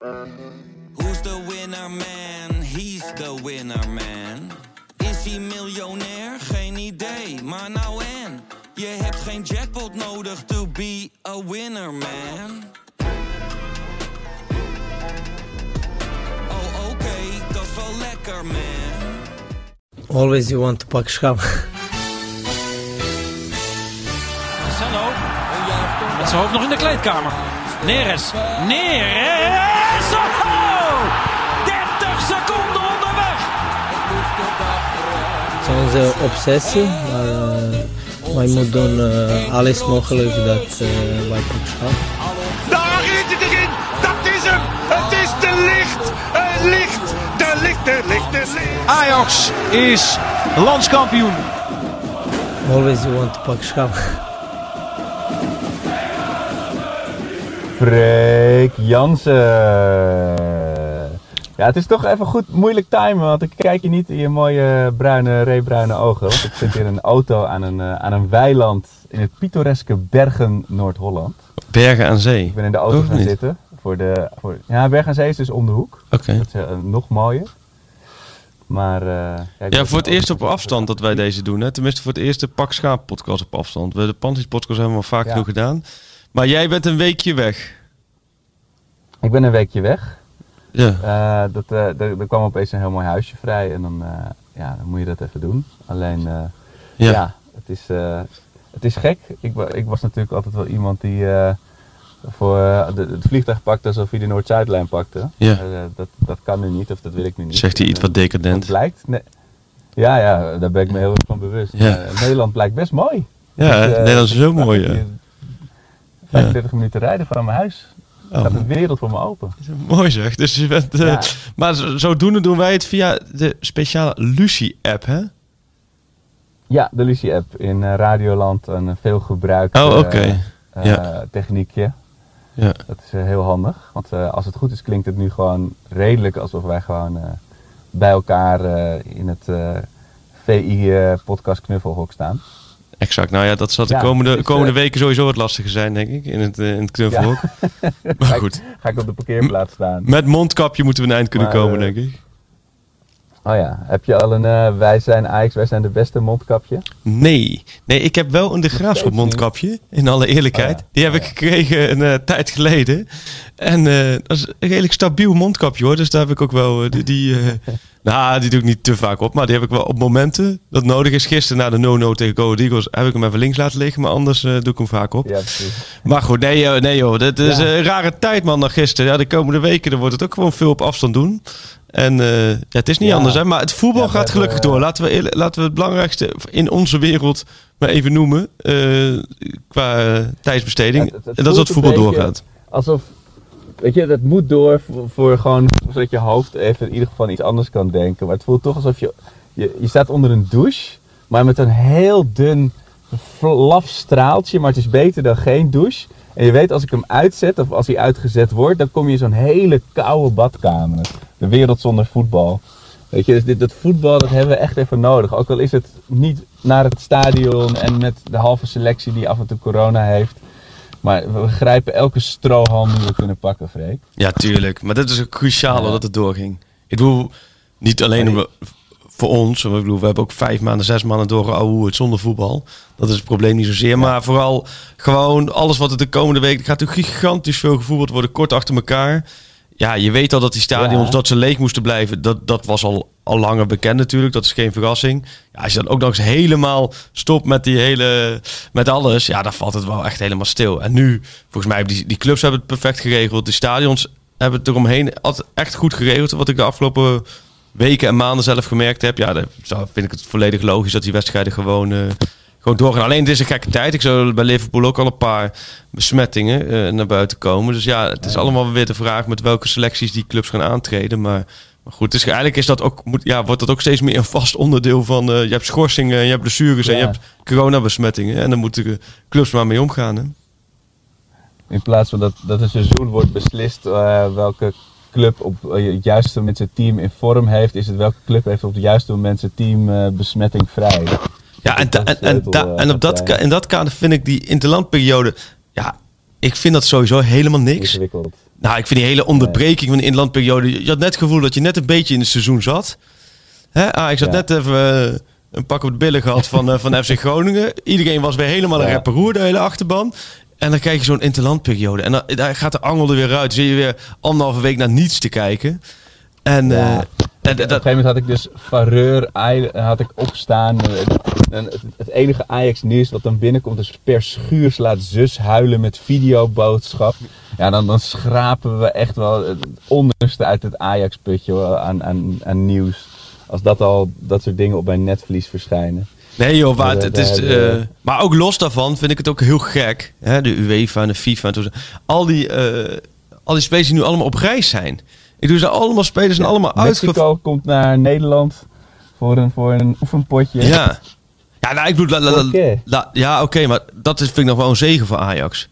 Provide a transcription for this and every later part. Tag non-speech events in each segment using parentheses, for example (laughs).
Who's the winner man? He's the winner man. Is hij miljonair? Geen idee, maar nou en. Je hebt geen jackpot nodig to be a winner man. Oh oké, dat is wel lekker man. Always you want to pak schap. Marcelo. Met zijn hoofd nog in de kleedkamer. Neres. Neres. Onze obsessie, maar eh, wij moeten doen eh, alles mogelijk dat eh, wij pak schap. Daar is het erin! Dat is hem! Het is de licht! Het licht! De licht, de licht, de licht! Ajax is landskampioen. Always you want to pak schap. Freek Jansen. Ja, het is toch even goed moeilijk timen, want ik kijk je niet in je mooie bruine, reebruine ogen. Want ik zit hier in een auto aan een, eh, aan een weiland in het pittoreske Bergen, Noord-Holland. Bergen aan zee. Ik ben in de auto gaan niet? zitten. Voor de, voor, ja, Bergen aan Zee is dus om de hoek. Oké. Dat is eh, nog mooier. Maar, eh, ja, voor het de eerst op afstand dat wij deze doen. Hè? Tenminste, voor het eerste Pak Schaap podcast op afstand. We de Panties podcast hebben we al vaak Ja. genoeg gedaan. Maar jij bent een weekje weg. Ik ben een weekje weg. Ja. Eh, dat, eh, er, kwam opeens een heel mooi huisje vrij en dan, eh, ja, dan moet je dat even doen. Alleen, Ja. ja. het, is, het is gek. Ik, ik was natuurlijk altijd wel iemand die voor de, het vliegtuig pakte alsof hij de Noord-Zuidlijn pakte. Ja. Dat, dat kan nu niet, of dat wil ik nu niet. Zegt hij iets wat decadent. Wat blijkt? Nee. Ja, ja, daar ben ik me heel erg van bewust. Ja. Nederland blijkt best mooi. Ja, Dus, Nederland is zo mooi. Ja. hier 35 minuten rijden van mijn huis. Oh, Gaat de wereld voor me open. mooi zeg. Dus je bent, eh, Ja. Maar zo- zodoende doen wij het via de speciale Lucie-app, hè? Ja, de Lucie-app in eh, Radioland. Een veel gebruikt Oh, eh, Ja. techniekje. Ja. Dat is heel handig. Want eh, als het goed is, klinkt het nu gewoon redelijk alsof wij gewoon eh, bij elkaar eh, in het eh, VI-podcast knuffelhok staan. Exact. Nou ja, dat zal de Ja, komende, dus, komende eh, weken sowieso wat lastiger zijn, denk ik. In het, eh, in het knuffelhok. (laughs) Maar goed. Ga ik op de parkeerplaats staan. Met mondkapje moeten we een eind kunnen Maar, komen, eh, denk ik. Oh ja, heb je al een eh, wij zijn Ajax, wij zijn de beste mondkapje? Nee. Nee, ik heb wel een de Graafschap mondkapje, in alle eerlijkheid. Oh ja. Die heb Oh ik ja. gekregen een eh, tijd geleden. En eh, dat is een redelijk stabiel mondkapje hoor. Dus daar heb ik ook wel die... die (laughs) nou, die doe ik niet te vaak op. Maar die heb ik wel op momenten dat nodig is. Gisteren na de no-no tegen Go Eagles heb ik hem even links laten liggen. Maar anders doe ik hem vaak op. Ja. Maar goed, nee, nee joh. Dat is een rare tijd man dan gisteren. Ja, de komende weken dan wordt het ook gewoon veel op afstand doen. En eh, ja, het is niet Ja. anders hè. Maar het voetbal Ja, gaat gelukkig door. eh, Laten we, laten we het belangrijkste in onze wereld maar even noemen. eh, qua tijdsbesteding. En dat is dat voetbal doorgaat. Alsof, weet je, dat moet door voor, voor gewoon, zodat je hoofd even in ieder geval iets anders kan denken. Maar het voelt toch alsof je, je, je staat onder een douche, maar met een heel dun, laf straaltje. Maar het is beter dan geen douche. En je weet, als ik hem uitzet, of als hij uitgezet wordt, dan kom je in zo'n hele koude badkamer. De wereld zonder voetbal. Weet je, dus dit, dat voetbal, dat hebben we echt even nodig. Ook al is het niet naar het stadion en met de halve selectie die af en toe corona heeft. Maar we grijpen elke strohalm die we kunnen pakken, Freek. Ja, tuurlijk. Maar dat is ook cruciaal Ja. dat het doorging. Ik bedoel, niet alleen om- voor ons. Ik bedoel, we hebben ook vijf maanden, zes maanden doorgehouden het zonder voetbal. Dat is het probleem niet zozeer. Maar vooral gewoon alles wat er de komende week... Er gaat natuurlijk gigantisch veel gevoetbald worden, kort achter elkaar. Ja, je weet al dat die stadions, Ja. dat ze leeg moesten blijven. Dat, dat was al, al langer bekend natuurlijk. Dat is geen verrassing. Ja, als je dan ook nog eens helemaal stopt met die hele... Met alles, ja, dan valt het wel echt helemaal stil. En nu, volgens mij, hebben die, die clubs hebben het perfect geregeld. De stadions hebben het eromheen echt goed geregeld. Wat ik de afgelopen weken en maanden zelf gemerkt heb. Ja, dan vind ik het volledig logisch dat die wedstrijden gewoon, eh, gewoon doorgaan. Alleen het is een gekke tijd. Ik zou bij Liverpool ook al een paar besmettingen eh, naar buiten komen. Dus ja, het is allemaal weer de vraag met welke selecties die clubs gaan aantreden. Maar, maar goed, dus eigenlijk is dat ook, moet, ja, wordt dat ook steeds meer een vast onderdeel van... eh, je hebt schorsingen, je hebt blessures en je hebt coronabesmettingen. En dan moeten de clubs maar mee omgaan. Hè? In plaats van dat, dat een seizoen wordt beslist welke club op eh, het juiste moment zijn team in vorm heeft, is het welke club heeft op het juiste moment zijn team eh, besmettingvrij. Ja, en, da- en, en, da- en op dat, in dat kader vind ik die interlandperiode... Ja, ik vind dat sowieso helemaal niks. Nou, ik vind die hele onderbreking van de inlandperiode. Je had net het gevoel dat je net een beetje in het seizoen zat. Hè? Ah, ik Ja. net even eh, een pak op de billen gehad van, eh, van (laughs) FC Groningen. Iedereen was weer helemaal een rapperoer, de hele achterban. En dan krijg je zo'n interlandperiode. En dan gaat de angel er weer uit. Zit je weer anderhalve week naar niets te kijken. En, Ja. eh, en Op een gegeven moment had ik dus Fareur had ik opstaan. En het, het enige Ajax nieuws wat dan binnenkomt is per schuur slaat zus huilen met videoboodschap. Ja, dan, dan schrapen we echt wel het onderste uit het Ajax putje aan, aan, aan nieuws. Als dat al dat soort dingen op mijn netvlies verschijnen. Nee joh, maar, het, is, eh, maar ook los daarvan vind ik het ook heel gek. Hè? De UEFA en de FIFA en zo. Al die, eh, al die spelers die nu allemaal op reis zijn. Ik doe ze allemaal spelers en allemaal uitgevallen. Mexico komt naar Nederland voor een, voor een oefenpotje. Ja. Ja, nou, ik bedoel, la- ja, oké, maar dat is, vind ik nog wel een zegen voor Ajax.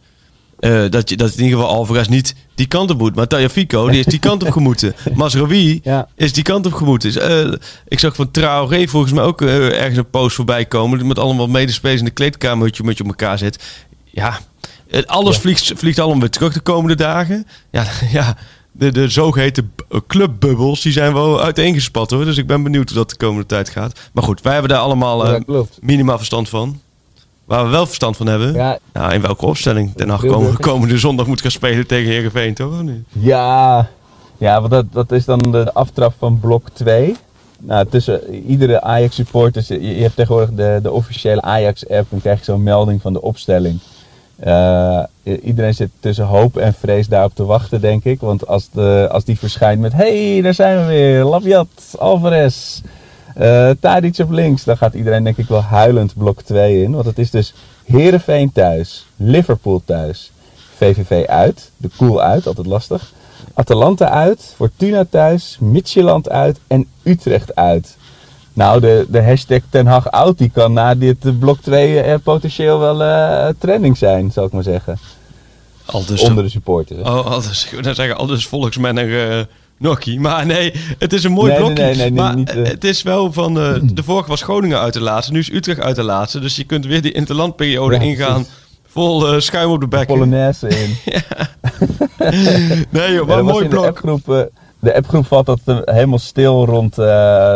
Eh, dat, je, dat in ieder geval Alvarez niet die kant op moet. Maar Tagliafico, die is die kant op gemoeten. (laughs) Masraoui Ja. is die kant op gemoeten. Dus, ik zag van Traoré volgens mij ook eh, ergens een post voorbij komen. Met allemaal medespelers in de met je, met je op elkaar zit. Ja, eh, alles Ja. Vliegt, vliegt allemaal weer terug de komende dagen. Ja, (laughs) ja de, de zogeheten eh, clubbubbels, die zijn wel uiteengespat hoor. Dus ik ben benieuwd hoe dat de komende tijd gaat. Maar goed, wij hebben daar allemaal Ja, minimaal verstand van. Waar we wel verstand van hebben. Ja, Nou, in welke opstelling Den Haag komende, komende zondag moet gaan spelen tegen Heerenveen, toch? Ja, ja want dat, dat is dan de aftrap van blok 2. Nou, tussen iedere Ajax supporters, je, je hebt tegenwoordig de, de officiële Ajax app, dan krijg je zo'n melding van de opstelling. Eh, iedereen zit tussen hoop en vrees daarop te wachten, denk ik. Want als, de, als die verschijnt met, hey, daar zijn we weer, Labiat, Alvarez, eh Tadic op links, dan gaat iedereen denk ik wel huilend blok 2 in. Want het is dus Heerenveen thuis, Liverpool thuis, VVV uit, de Koel uit, altijd lastig. Atalanta uit, Fortuna thuis, Midtjylland uit en Utrecht uit. Nou, de, de hashtag Ten Hag out, die kan na dit eh, blok 2 eh, potentieel wel eh, trending zijn, zal ik maar zeggen. Al dus Onder de supporters. Oh, alles, ik wil zeggen, alles volksmanner eh Nokkie. Maar nee, het is een mooi Nee, nee, blokje. nee, nee, nee, maar niet, eh. het is wel van, eh, de vorige was Groningen uit de laatste, nu is Utrecht uit de laatste. Dus je kunt weer die interlandperiode Ja, ingaan. Vol eh, schuim op de bekken. Polonaise (laughs) in. Nee joh, Ja, maar er een mooi in de blok. appgroep, de appgroep valt dat helemaal stil rond,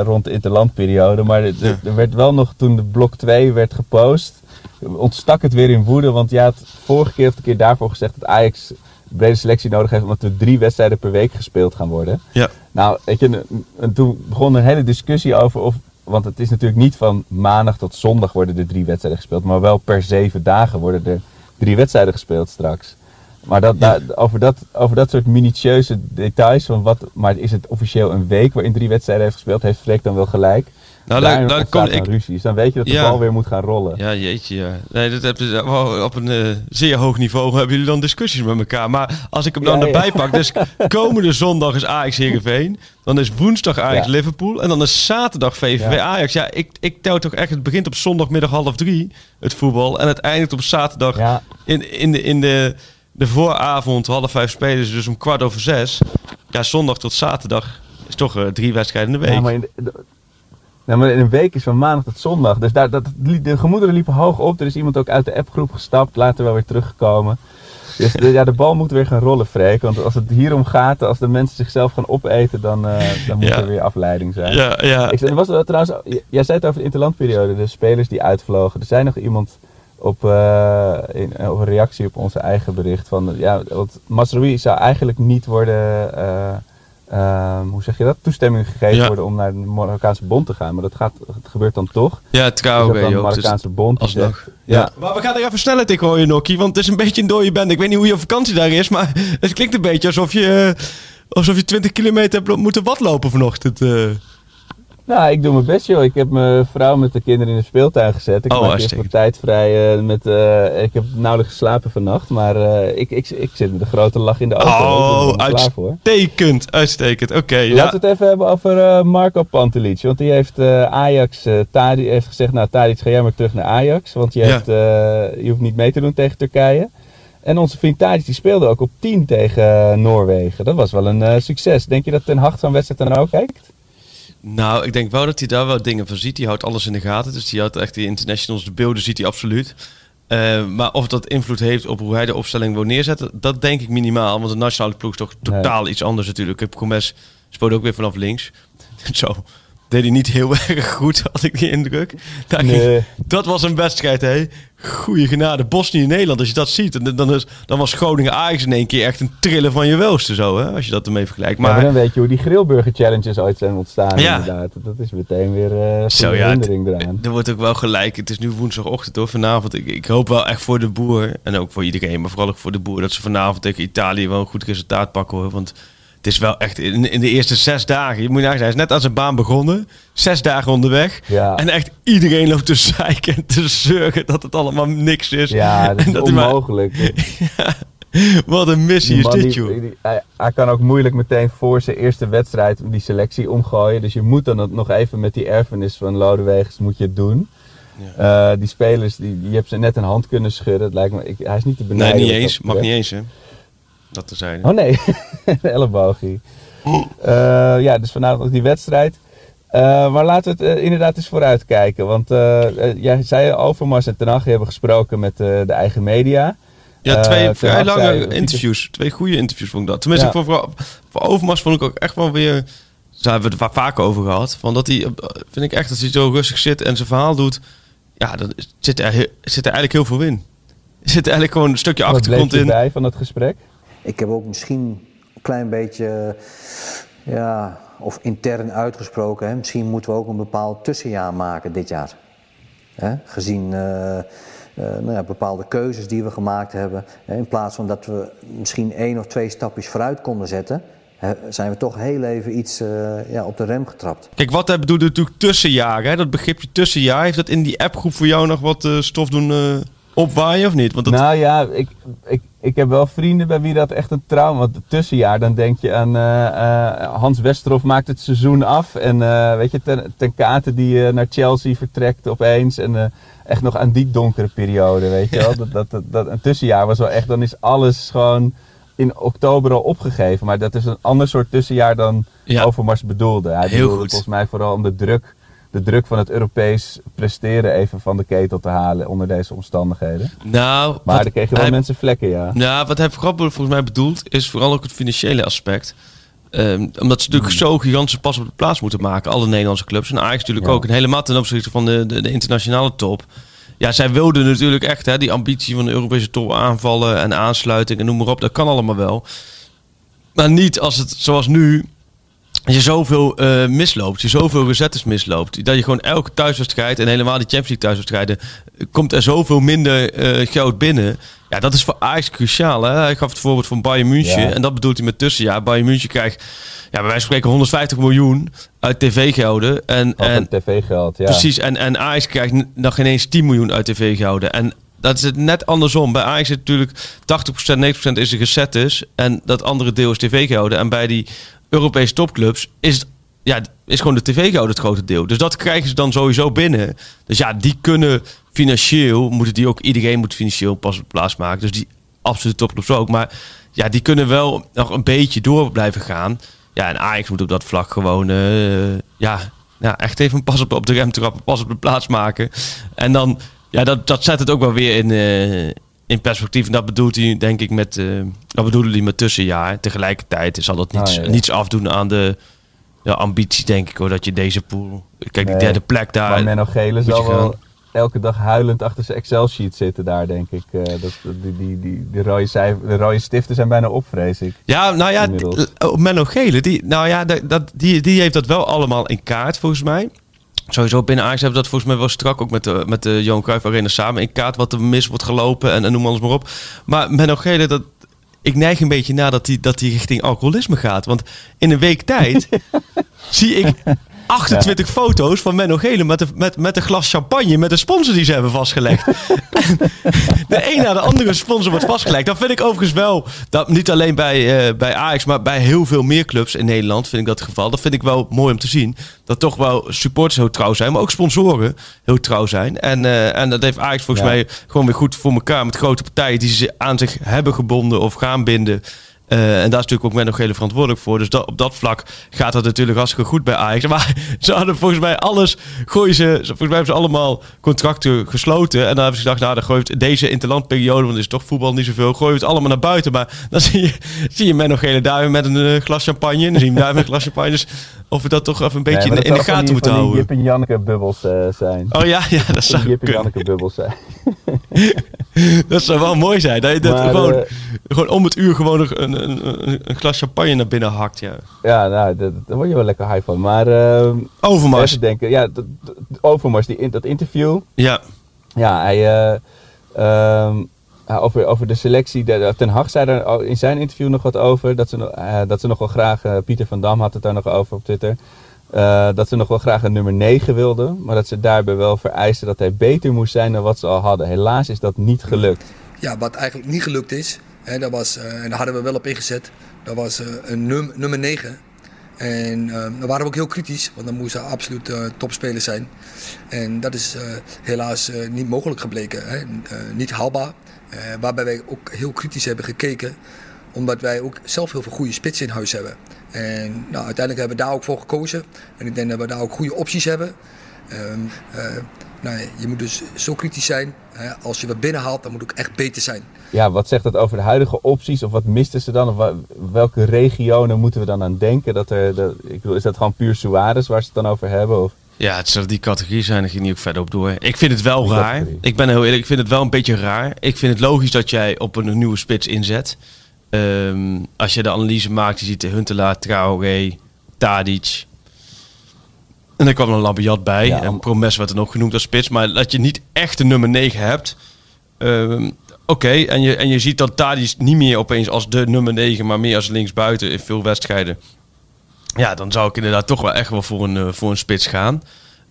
rond de interlandperiode. Maar er- Ja. er werd wel nog, toen de blok 2 werd gepost, ontstak het weer in woede. Want je had vorige keer of de keer daarvoor gezegd dat Ajax brede selectie nodig heeft omdat er drie wedstrijden per week gespeeld gaan worden. Ja. Nou, weet je, en- en toen begon een hele discussie over of. Want het is natuurlijk niet van maandag tot zondag worden er drie wedstrijden gespeeld, maar wel per zeven dagen worden er drie wedstrijden gespeeld straks. Maar dat, over, dat, over dat soort minutieuze details, van wat, maar is het officieel een week waarin drie wedstrijden heeft gespeeld, heeft Freek dan wel gelijk? Nou, daar, ik. ruzie. Dus dan weet je dat de Ja. bal weer moet gaan rollen. Ja, jeetje, ja. Nee, dat heb je wel op een eh, zeer hoog niveau hebben jullie dan discussies met elkaar. Maar als ik hem dan Ja, erbij pak, dus (laughs) komende zondag is Ajax Heerenveen. Dan is woensdag Ajax Ja. Liverpool. En dan is zaterdag VVV Ja. Ajax. Ja, ik, ik tel toch echt, het begint op zondagmiddag half drie, het voetbal. En het eindigt op zaterdag in, in, de, in de, de vooravond, half vijf spelen ze dus om kwart over zes. Ja, zondag tot zaterdag is toch eh, drie wedstrijden in de week. Ja, maar in, de, ja, maar in een week is van maandag tot zondag. Dus daar, dat, de gemoederen liepen hoog op. Er is iemand ook uit de appgroep gestapt, later wel weer teruggekomen. Dus de, ja, de bal moet weer gaan rollen, Freek. Want als het hierom gaat, als de mensen zichzelf gaan opeten, dan, eh, dan moet Ja. er weer afleiding zijn. ja, ja. Ik, er was wel trouwens, jij zei het over de interlandperiode, de spelers die uitvlogen. Er zijn nog iemand op, eh, in, op een reactie op onze eigen bericht van, ja, want Masroui zou eigenlijk niet worden, eh, hoe zeg je dat, toestemming gegeven Ja. worden om naar de Marokkaanse bond te gaan. Maar dat, gaat, dat gebeurt dan toch. ja, Dus trouw, dat dan de. Dus Marokkaanse bond alsnog. zegt, Ja. ja. Maar we gaan er even snelheid in gooien, Nokkie. Want het is een beetje een dode band. Ik weet niet hoe je vakantie daar is, maar (laughs) het klinkt een beetje alsof je, eh, alsof je 20 kilometer hebt moeten watlopen vanochtend. Nou, ik doe mijn best joh. Ik heb mijn vrouw met de kinderen in de speeltuin gezet. Ik Oh, maak wat tijd vrij. eh, met, eh, ik heb nauwelijks geslapen vannacht. Maar eh, ik, ik, ik zit met een grote lach in de er Oh, uitstekend, uitstekend. Oké, ja. Laten we het even hebben over Marco Pantelic. Want die heeft Ajax, Tadi heeft gezegd, nou Tadic ga jij maar terug naar Ajax. Want je, Ja. hebt, je hoeft niet mee te doen tegen Turkije. En onze vriend Tadic die speelde ook op 10 tegen Noorwegen. Dat was wel een succes. Denk je dat Ten Hag zo'n wedstrijd dan ook kijkt? Nou, ik denk wel dat hij daar wel dingen van ziet. Die houdt alles in de gaten. Dus die houdt echt die internationals, de beelden ziet hij absoluut. Eh, maar of dat invloed heeft op hoe hij de opstelling wil neerzetten, dat denk ik minimaal. Want de nationale ploeg is toch totaal iets anders natuurlijk. Ik Promes speelde ook weer vanaf links. (laughs) Zo, deed hij niet heel (laughs) erg goed, had ik die indruk. Daar ging- Nee. dat was een wedstrijd, hè. Goeie genade. Bosnië-Nederland, als je dat ziet, dan, dan, is, dan was Groningen-Ajax in één keer echt een trillen van je welste zo, hè. Als je dat ermee vergelijkt. Maar, Maar dan weet je hoe die grillburger challenges ooit zijn ontstaan Ja. inderdaad. Dat is meteen weer eh Zo, ja, herinnering eraan. er wordt ook wel gelijk. Het is nu woensdagochtend hoor, vanavond. Ik, ik hoop wel echt voor de boer, en ook voor iedereen, maar vooral ook voor de boer, dat ze vanavond tegen Italië wel een goed resultaat pakken hoor. Want het is wel echt in, in de eerste zes dagen. Je moet nagaan, hij is net aan zijn baan begonnen. Zes dagen onderweg. Ja. En echt iedereen loopt te zeiken en te zeuren dat het allemaal niks is. Ja, dat is En hij maar- onmogelijk. (laughs) wat een missie Die is dit, die- joh. die- hij, hij kan ook moeilijk meteen voor zijn eerste wedstrijd die selectie omgooien. Dus je moet dan nog even met die erfenis van Lodewegens moet je het doen. Eh, die spelers, die, je hebt ze net een hand kunnen schudden. Het lijkt me, ik, hij is niet te Nee, benijden. niet wat dat eens. Mag niet eens, hè. Dat te zijn. Oh nee, (laughs) de elleboogie. Eh, ja, dus vanavond ook die wedstrijd. Eh, maar laten we het eh, inderdaad eens vooruit kijken. Want jij zei Overmars en Ten Hag hebben gesproken met de eigen media. Ja, twee vrij lange zei- interviews. Twee goede interviews vond ik dat. Tenminste, Ja. voor, voor, Overmars vond ik ook echt wel weer... Daar hebben we het va- vaker over gehad. Van dat hij, vind ik echt, dat hij zo rustig zit en zijn verhaal doet. Ja, dan zit er, zit er eigenlijk heel veel in. (laughs) Er zit eigenlijk gewoon een stukje Wat bleef achtergrond je in. bij van het gesprek? Ik heb ook misschien een klein beetje, ja, of intern uitgesproken, hè, misschien moeten we ook een bepaald tussenjaar maken dit jaar. Hè, gezien eh, eh, nou ja, bepaalde keuzes die we gemaakt hebben. Hè, in plaats van dat we misschien één of twee stapjes vooruit konden zetten, hè, zijn we toch heel even iets eh, ja, op de rem getrapt. Kijk, wat hij bedoelde natuurlijk tussenjaar. Hè? Dat begripje tussenjaar. Heeft dat in die appgroep voor jou nog wat stof doen eh, opwaaien of niet? Want dat, Nou ja, ik, ik, ik heb wel vrienden bij wie dat echt een trauma... Want het tussenjaar, dan denk je aan eh, eh, Hans Westerhof maakt het seizoen af. En eh, weet je, ten, ten Kate die naar Chelsea vertrekt opeens. En echt nog aan die donkere periode, weet je wel. Dat, dat, dat, dat, een tussenjaar was wel echt... Dan is alles gewoon in oktober al opgegeven. Maar dat is een ander soort tussenjaar dan Ja. Overmars bedoelde. Hij Heel bedoelde goed. volgens mij vooral om de druk... De druk van het Europees presteren even van de ketel te halen onder deze omstandigheden. nou, Maar er kregen wel hij- mensen vlekken, ja. Ja, wat hij vooral volgens mij bedoelt, is vooral ook het financiële aspect. Ehm, omdat ze natuurlijk zo gigantisch pas op de plaats moeten maken, alle Nederlandse clubs. En Ajax natuurlijk Ja. ook. En helemaal ten opzichte van de, de, de internationale top. Ja, zij wilden natuurlijk echt hè, die ambitie van de Europese top aanvallen en aansluiting en noem maar op. Dat kan allemaal wel. Maar niet als het zoals nu als je zoveel eh, misloopt, je zoveel resettes misloopt, dat je gewoon elke thuiswedstrijd en helemaal die Champions League thuiswedstrijden, eh, komt er zoveel minder eh, geld binnen. Ja, dat is voor Ajax cruciaal. Hè? Hij gaf het voorbeeld van Bayern München Ja. en dat bedoelt hij met tussenjaar. Bayern München krijgt, ja, bij wijze van spreken 150 miljoen uit tv-gelden. En, en, tv-geld, ja. Precies, en, en Ajax krijgt nog ineens 10 miljoen uit tv-gelden. En dat is het net andersom. Bij Ajax is het natuurlijk 80%, 90% is de recettes en dat andere deel is tv-gelden. En bij die Europese topclubs is ja, is gewoon de tv-gelden het grote deel. Dus dat krijgen ze dan sowieso binnen. Dus ja, die kunnen financieel, moeten die ook, iedereen moet financieel pas op plaats maken. Dus die absolute topclubs ook. Maar ja, die kunnen wel nog een beetje door blijven gaan. Ja, en Ajax moet op dat vlak gewoon, eh, ja, echt even pas op, op de rem trappen, pas op de plaats maken. En dan, ja, dat, dat zet het ook wel weer in, eh, in perspectief. En dat bedoelt hij, denk ik, met, eh dat bedoelde hij met tussenjaar. Tegelijkertijd zal dat niets, Ah, ja, niets afdoen aan de, de ambitie, denk ik, hoor, dat je deze pool, kijk, die Nee, derde plek daar. maar Menno Gele zal wel elke dag huilend achter zijn Excel-sheet zitten daar, denk ik. Eh, dat, die, die, die, die rode cijfer, de rode stiften zijn bijna op, vrees ik. Ja, nou ja, Inmiddels. d- oh, Menno Gele, die, nou ja, dat, die, die heeft dat wel allemaal in kaart, volgens mij. Sowieso binnen Ajax hebben we dat volgens mij wel strak ook met de, met de Johan Cruijff Arena samen in kaart. Wat er mis wordt gelopen en, en noem alles maar op. Maar Menno Gele, dat, ik neig een beetje na dat hij dat die richting alcoholisme gaat. Want in een week tijd (laughs) zie ik 28 foto's van Menno Gele met, de, met, met een glas champagne met een sponsor die ze hebben vastgelegd. (laughs) de een na de andere sponsor wordt vastgelegd. Dat vind ik overigens wel, dat, niet alleen bij, eh, bij Ajax, maar bij heel veel meer clubs in Nederland vind ik dat het geval. Dat vind ik wel mooi om te zien. Dat toch wel supporters heel trouw zijn, maar ook sponsoren heel trouw zijn. En, eh, en dat heeft Ajax volgens Ja. mij gewoon weer goed voor elkaar met grote partijen die ze aan zich hebben gebonden of gaan binden. Eh, en daar is natuurlijk ook Menno Gele verantwoordelijk voor. Dus op dat vlak gaat dat natuurlijk hartstikke goed bij Ajax. (laughs) Maar ze hadden volgens mij alles, gooien ze, volgens mij hebben ze allemaal contracten gesloten. En dan hebben ze gedacht, nou dan gooi je het deze interlandperiode, want er is toch voetbal niet zoveel, gooi je het allemaal naar buiten. Maar dan (laughs) zie je, zie je Menno Gele daar met een eh, glas champagne. Dan zien we daar met glas champagne. Dus of we dat toch even een beetje Nee, in, de- in gaten die- moeten houden. Jip en Janneke bubbels eh, zijn. Oh ja, ja, dat zou Jip en. Janneke bubbels zijn. (laughs) Dat zou wel mooi zijn. Dat je dat Maar, gewoon, eh, gewoon om het uur gewoon een, een, een, een glas champagne naar binnen hakt. Ja. Ja, nou, daar word je wel lekker high van. Maar ehm Overmars. denken, ja, dat- Overmars, die, dat interview. Ja. Ja, hij, eh, ehm, over, over de selectie. Ten Hag zei er in zijn interview nog wat over. Dat ze, eh, dat ze nog wel graag, eh, Pieter van Dam had het daar nog over op Twitter. eh, dat ze nog wel graag een nummer 9 wilden. Maar dat ze daarbij wel vereisten dat hij beter moest zijn dan wat ze al hadden. Helaas is dat niet gelukt. Ja, wat eigenlijk niet gelukt is, hè, dat was, eh, en daar hadden we wel op ingezet, dat was eh, een num- nummer 9. En eh daar waren we ook heel kritisch, want dan moest absoluut eh topspeler zijn. En dat is eh, helaas eh, niet mogelijk gebleken, hè. Eh, niet haalbaar. Eh, waarbij wij ook heel kritisch hebben gekeken, omdat wij ook zelf heel veel goede spitsen in huis hebben. En nou, uiteindelijk hebben we daar ook voor gekozen. En ik denk dat we daar ook goede opties hebben. Ehm, eh, nou, je moet dus zo kritisch zijn. Als je wat binnenhaalt, dan moet het ook echt beter zijn. Ja, wat zegt dat over de huidige opties? Of wat misten ze dan? Of welke regionen moeten we dan aan denken? Dat er, ik bedoel, is dat gewoon puur Suarez waar ze het dan over hebben? Of? Ja, het zou die categorie zijn, daar ging niet ook verder op door. Ik vind het wel Die raar. categorie. Ik ben heel eerlijk, ik vind het wel een beetje raar. Ik vind het logisch dat jij op een nieuwe spits inzet. Ehm, als je de analyse maakt, je ziet de Huntelaar, Traoré, Tadic. En er kwam een Labiat bij. Ja, en om- Promes werd er nog genoemd als spits. Maar dat je niet echt een nummer 9 hebt. Ehm, Oké, en, je, en je ziet dat Tadic niet meer opeens als de nummer 9, maar meer als linksbuiten in veel wedstrijden. Ja, dan zou ik inderdaad toch wel echt wel voor een, eh, voor een spits gaan.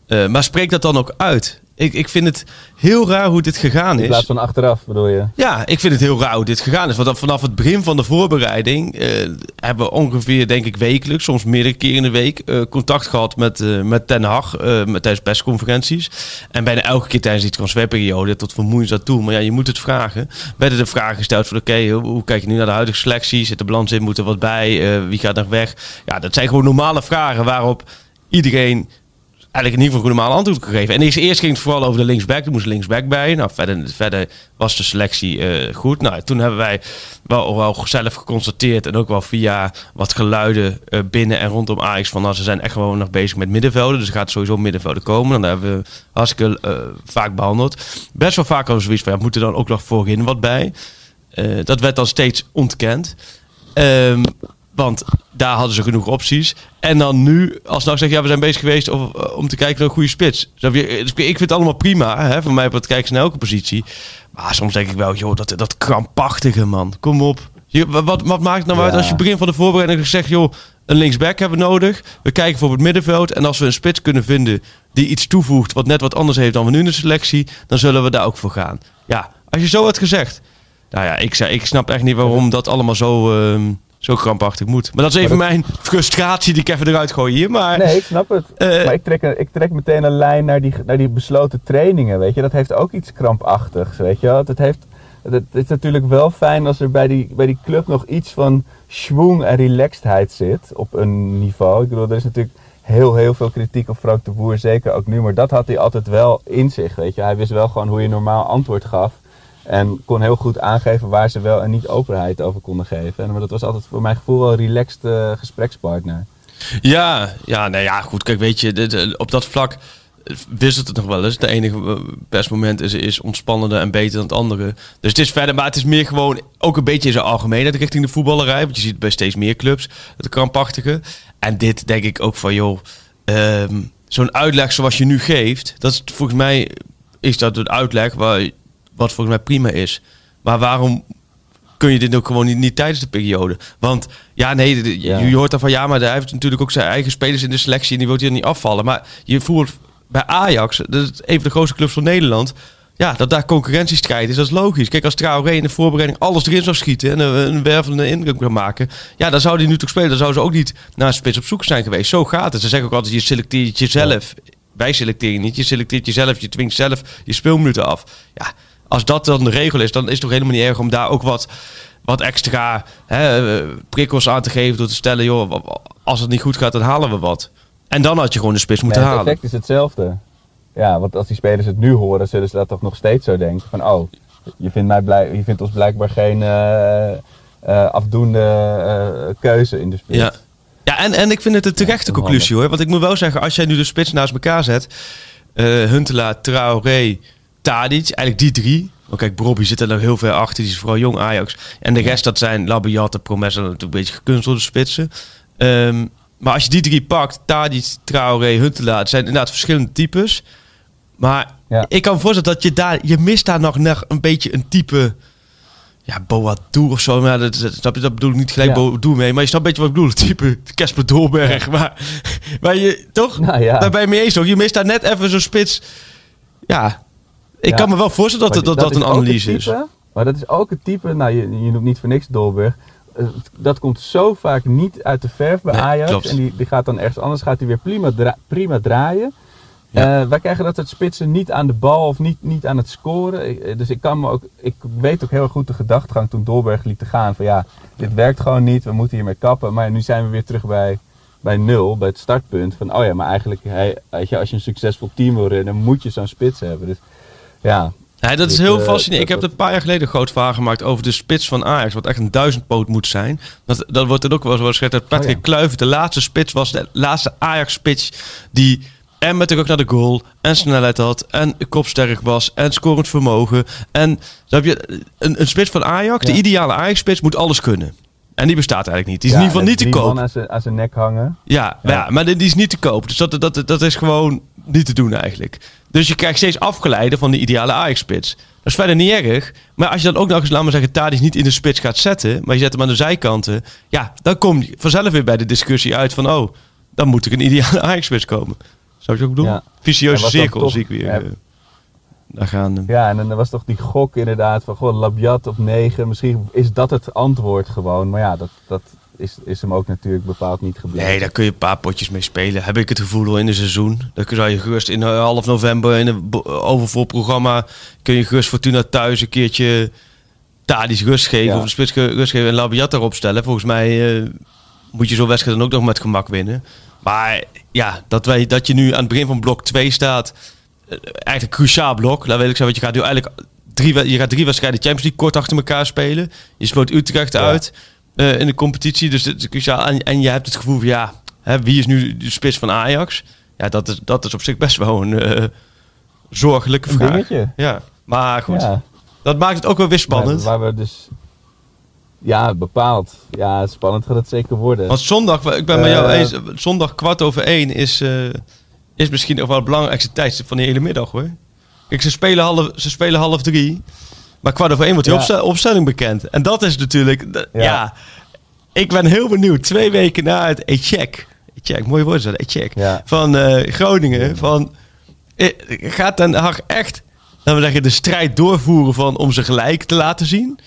Eh, maar spreek dat dan ook uit. Ik, ik vind het heel raar hoe dit gegaan In is. plaats van achteraf, bedoel je? Ja, ik vind het heel raar hoe dit gegaan is. Want dan vanaf het begin van de voorbereiding eh, hebben we ongeveer, denk ik, wekelijks, soms meerdere keren in de week, eh, contact gehad met, eh, met Ten Hag met, tijdens persconferenties. En bijna elke keer tijdens die transferperiode, tot vermoeiend dat toe. Maar ja, je moet het vragen. Werden de vragen gesteld van, oké, hoe, hoe kijk je nu naar de huidige selectie? Zit de balans in? Moet er wat bij? Wie gaat nog weg? Ja, dat zijn gewoon normale vragen waarop iedereen eigenlijk in ieder geval een antwoord kan geven. En eerst, ging het vooral over de linksback. Er moest linksback bij. Nou, verder, verder was de selectie eh, goed. Nou, toen hebben wij wel, wel zelf geconstateerd... en ook wel via wat geluiden eh, binnen en rondom Ajax... van nou, ze zijn echt gewoon nog bezig met middenvelden. Dus er gaat sowieso middenvelden komen. En daar hebben we hartstikke eh, vaak behandeld. Best wel vaak al zoiets van... Ja, moet er dan ook nog voorin wat bij? Dat werd dan steeds ontkend. Ehm, want daar hadden ze genoeg opties. En dan nu, als nou zeg ja, we zijn bezig geweest om, om te kijken naar een goede spits. Dus Ik vind het allemaal prima. Hè? Voor mij wat kijken ze naar elke positie. Maar soms denk ik wel, joh, dat, dat krampachtige man. Kom op. Wat, wat maakt het nou Ja. uit als je begin van de voorbereiding zegt, joh, een linksback hebben we nodig. We kijken voor het middenveld. En als we een spits kunnen vinden die iets toevoegt wat net wat anders heeft dan we nu in de selectie, dan zullen we daar ook voor gaan. Ja, als je zo had gezegd. Nou ja, ik, zei, ik snap echt niet waarom dat allemaal zo, ehm, zo krampachtig moet. Maar dat is even mijn frustratie die ik even eruit gooi hier. Maar Nee, ik snap het. Eh, maar ik trek, een- ik trek meteen een lijn naar die, naar die besloten trainingen, weet je. Dat heeft ook iets krampachtigs, weet je wel. Het, heeft, het is natuurlijk wel fijn als er bij die, bij die club nog iets van schwung en relaxedheid zit op een niveau. Ik bedoel, er is natuurlijk heel, heel veel kritiek op Frank de Boer, zeker ook nu. Maar dat had hij altijd wel in zich, weet je. Hij wist wel gewoon hoe je normaal antwoord gaf. En kon heel goed aangeven waar ze wel en niet openheid over konden geven. En, maar dat was altijd voor mijn gevoel wel een relaxed eh, gesprekspartner. Ja, ja, nou ja, goed. Kijk, weet je, op dat vlak eh, wisselt het nog wel eens. De enige eh, persmoment is, is ontspannender en beter dan het andere. Dus het is verder, maar het is meer gewoon ook een beetje in zijn algemeenheid richting de voetballerij. Want je ziet bij steeds meer clubs, het krampachtige. En dit denk ik ook van, joh, ehm, zo'n uitleg zoals je nu geeft, dat is volgens mij is dat een uitleg waar, wat volgens mij prima is. Maar waarom kun je dit ook gewoon niet, niet tijdens de periode. Want ja, nee, de- de- Ja. je, hoort dan van ja, maar hij heeft natuurlijk ook zijn eigen spelers in de selectie en die wil hier niet afvallen. Maar je voelt bij Ajax, dat is een van de grootste clubs van Nederland. Ja, dat daar concurrentiestrijd is, dat is logisch. Kijk, als Traoré in de voorbereiding alles erin zou schieten en een, een wervende indruk zou maken, ja, dan zou hij nu toch spelen. Dan zou ze ook niet naar een spits op zoek zijn geweest. Zo gaat het. Ze zeggen ook altijd, je selecteert jezelf. Wij selecteren niet, je selecteert jezelf, je dwingt zelf je speelminuten af. Ja, als dat dan de regel is, dan is het toch helemaal niet erg om daar ook wat, wat extra hè, prikkels aan te geven door te stellen, joh, als het niet goed gaat, dan halen we wat. En dan had je gewoon de spits moeten Nee, het halen. effect is hetzelfde. Ja, want als die spelers het nu horen, zullen ze dat toch nog steeds zo denken. Van, oh, je vindt, mij blij, je vindt ons blijkbaar geen eh, eh, afdoende eh, keuze in de spits. Ja. Ja, en, en ik vind het een terechte Ja, conclusie hoor. Want ik moet wel zeggen, als jij nu de spits naast elkaar zet. Huntelaar, Traoré, Tadic, eigenlijk die drie. Want kijk, Bobby zit er nog heel ver achter. Die is vooral jong Ajax. En de rest, dat zijn Labiate, Promessa, natuurlijk een beetje gekunstelde spitsen. Ehm, maar als je die drie pakt, Tadic, Traoré, Huntelaar. Het zijn inderdaad verschillende types. Maar Ja. ik kan me voorstellen dat je daar... Je mist daar nog, nog een beetje een type... Ja, Boadu of zo. Maar dat, snap je, dat bedoel ik niet gelijk Ja. Mee. Maar je snapt een beetje wat ik bedoel. Type Casper Dolberg. Maar, maar je, toch? Nou ja. Daar ben je mee eens toch? Je mist daar net even zo'n spits. Ja. Ik Ja. kan me wel voorstellen dat dat, dat, is een analyse is. type- Maar dat is ook het type, nou je, je noemt niet voor niks Dolberg. Eh, Dat komt zo vaak niet uit de verf bij Nee, Ajax. klopt. En die, die gaat dan ergens anders, gaat hij weer prima, dra- prima draaien. Ja. Eh, wij krijgen dat soort spitsen niet aan de bal of niet, niet aan het scoren. Ik- eh, dus ik, kan me ook, ik weet ook heel goed de gedachtegang toen Dolberg liet te gaan. Van ja, dit werkt gewoon niet, we moeten hiermee kappen. Maar nu zijn we weer terug bij, bij nul, bij het startpunt. Van oh ja, maar eigenlijk als je een succesvol team wil runnen, moet je zo'n spits hebben. Dus ja, Ja, dat is heel eh, fascinerend. Ik heb het een paar jaar geleden een groot verhaal gemaakt over de spits van Ajax. Wat echt een duizendpoot moet zijn. Dat, dat wordt er ook wel eens gezegd dat Patrick Oh ja. Kluivert de laatste spits was. De laatste Ajax-spits die en met de rug naar de goal. En snelheid had. En kopsterk was. En scorend vermogen. En snap je, een, een spits van Ajax, de ideale Ajax-spits, moet alles kunnen. En die bestaat eigenlijk niet. Die is Ja, in ieder geval niet te koop. man aan zijn- aan zijn nek hangen. Ja, maar, ja, maar die is niet te koop. Dus dat, dat, dat is gewoon niet te doen eigenlijk. Dus je krijgt steeds afgeleide van de ideale Ajax-spits. Dat is verder niet erg. Maar als je dan ook nog eens, laat maar zeggen, Tadic niet in de spits gaat zetten... maar je zet hem aan de zijkanten... ja, dan kom je vanzelf weer bij de discussie uit van... oh, dan moet er een ideale (laughs) Ajax-spits komen. Zou je ook doen? Ja. Vicieuze cirkel toch- zie ik weer. Daar gaan. Ja, en dan was toch die gok inderdaad van goh, Labiat op 9. Misschien is dat het antwoord gewoon. Maar ja, dat, dat is, is hem ook natuurlijk bepaald niet gebleken. Nee, daar kun je een paar potjes mee spelen. Heb ik het gevoel al in een seizoen. Dan zou je gerust in half november in een overvol programma... kun je gerust Fortuna thuis een keertje Tadic rust geven... Ja. of de spits rust geven en Labiat erop stellen. Volgens mij eh, moet je zo'n wedstrijd dan ook nog met gemak winnen. Maar ja, dat, wij, dat je nu aan het begin van blok 2 staat... eigenlijk een cruciaal blok. Laat weet ik zeggen, want je gaat nu eigenlijk... Drie, je gaat drie wedstrijden Champions League kort achter elkaar spelen. Je speelt Utrecht Ja. uit eh, in de competitie. Dus het is cruciaal. En, en je hebt het gevoel van ja, hè, wie is nu de spits van Ajax? Ja, dat is, dat is op zich best wel een eh, zorgelijke Een vraag. dingetje. Ja, maar goed. Ja, Dat maakt het ook wel weer spannend. Waar, we dus... Ja, bepaald. Ja, spannend gaat het zeker worden. Want zondag, ik ben met jou Eh. eens, zondag kwart over één is, is misschien nog wel het belangrijkste tijdstip van de hele middag hoor. Kijk, ze spelen half, ze spelen half drie. Maar kwart over één wordt Ja. opstel- opstelling bekend. En dat is natuurlijk, ja. Ja. ik ben heel benieuwd. Twee weken na het Echek, Echek, mooi woord Echek, Ja. van eh, Groningen. Van, eh, gaat Den Haag echt, laten we zeggen, de strijd doorvoeren van om ze gelijk te laten zien?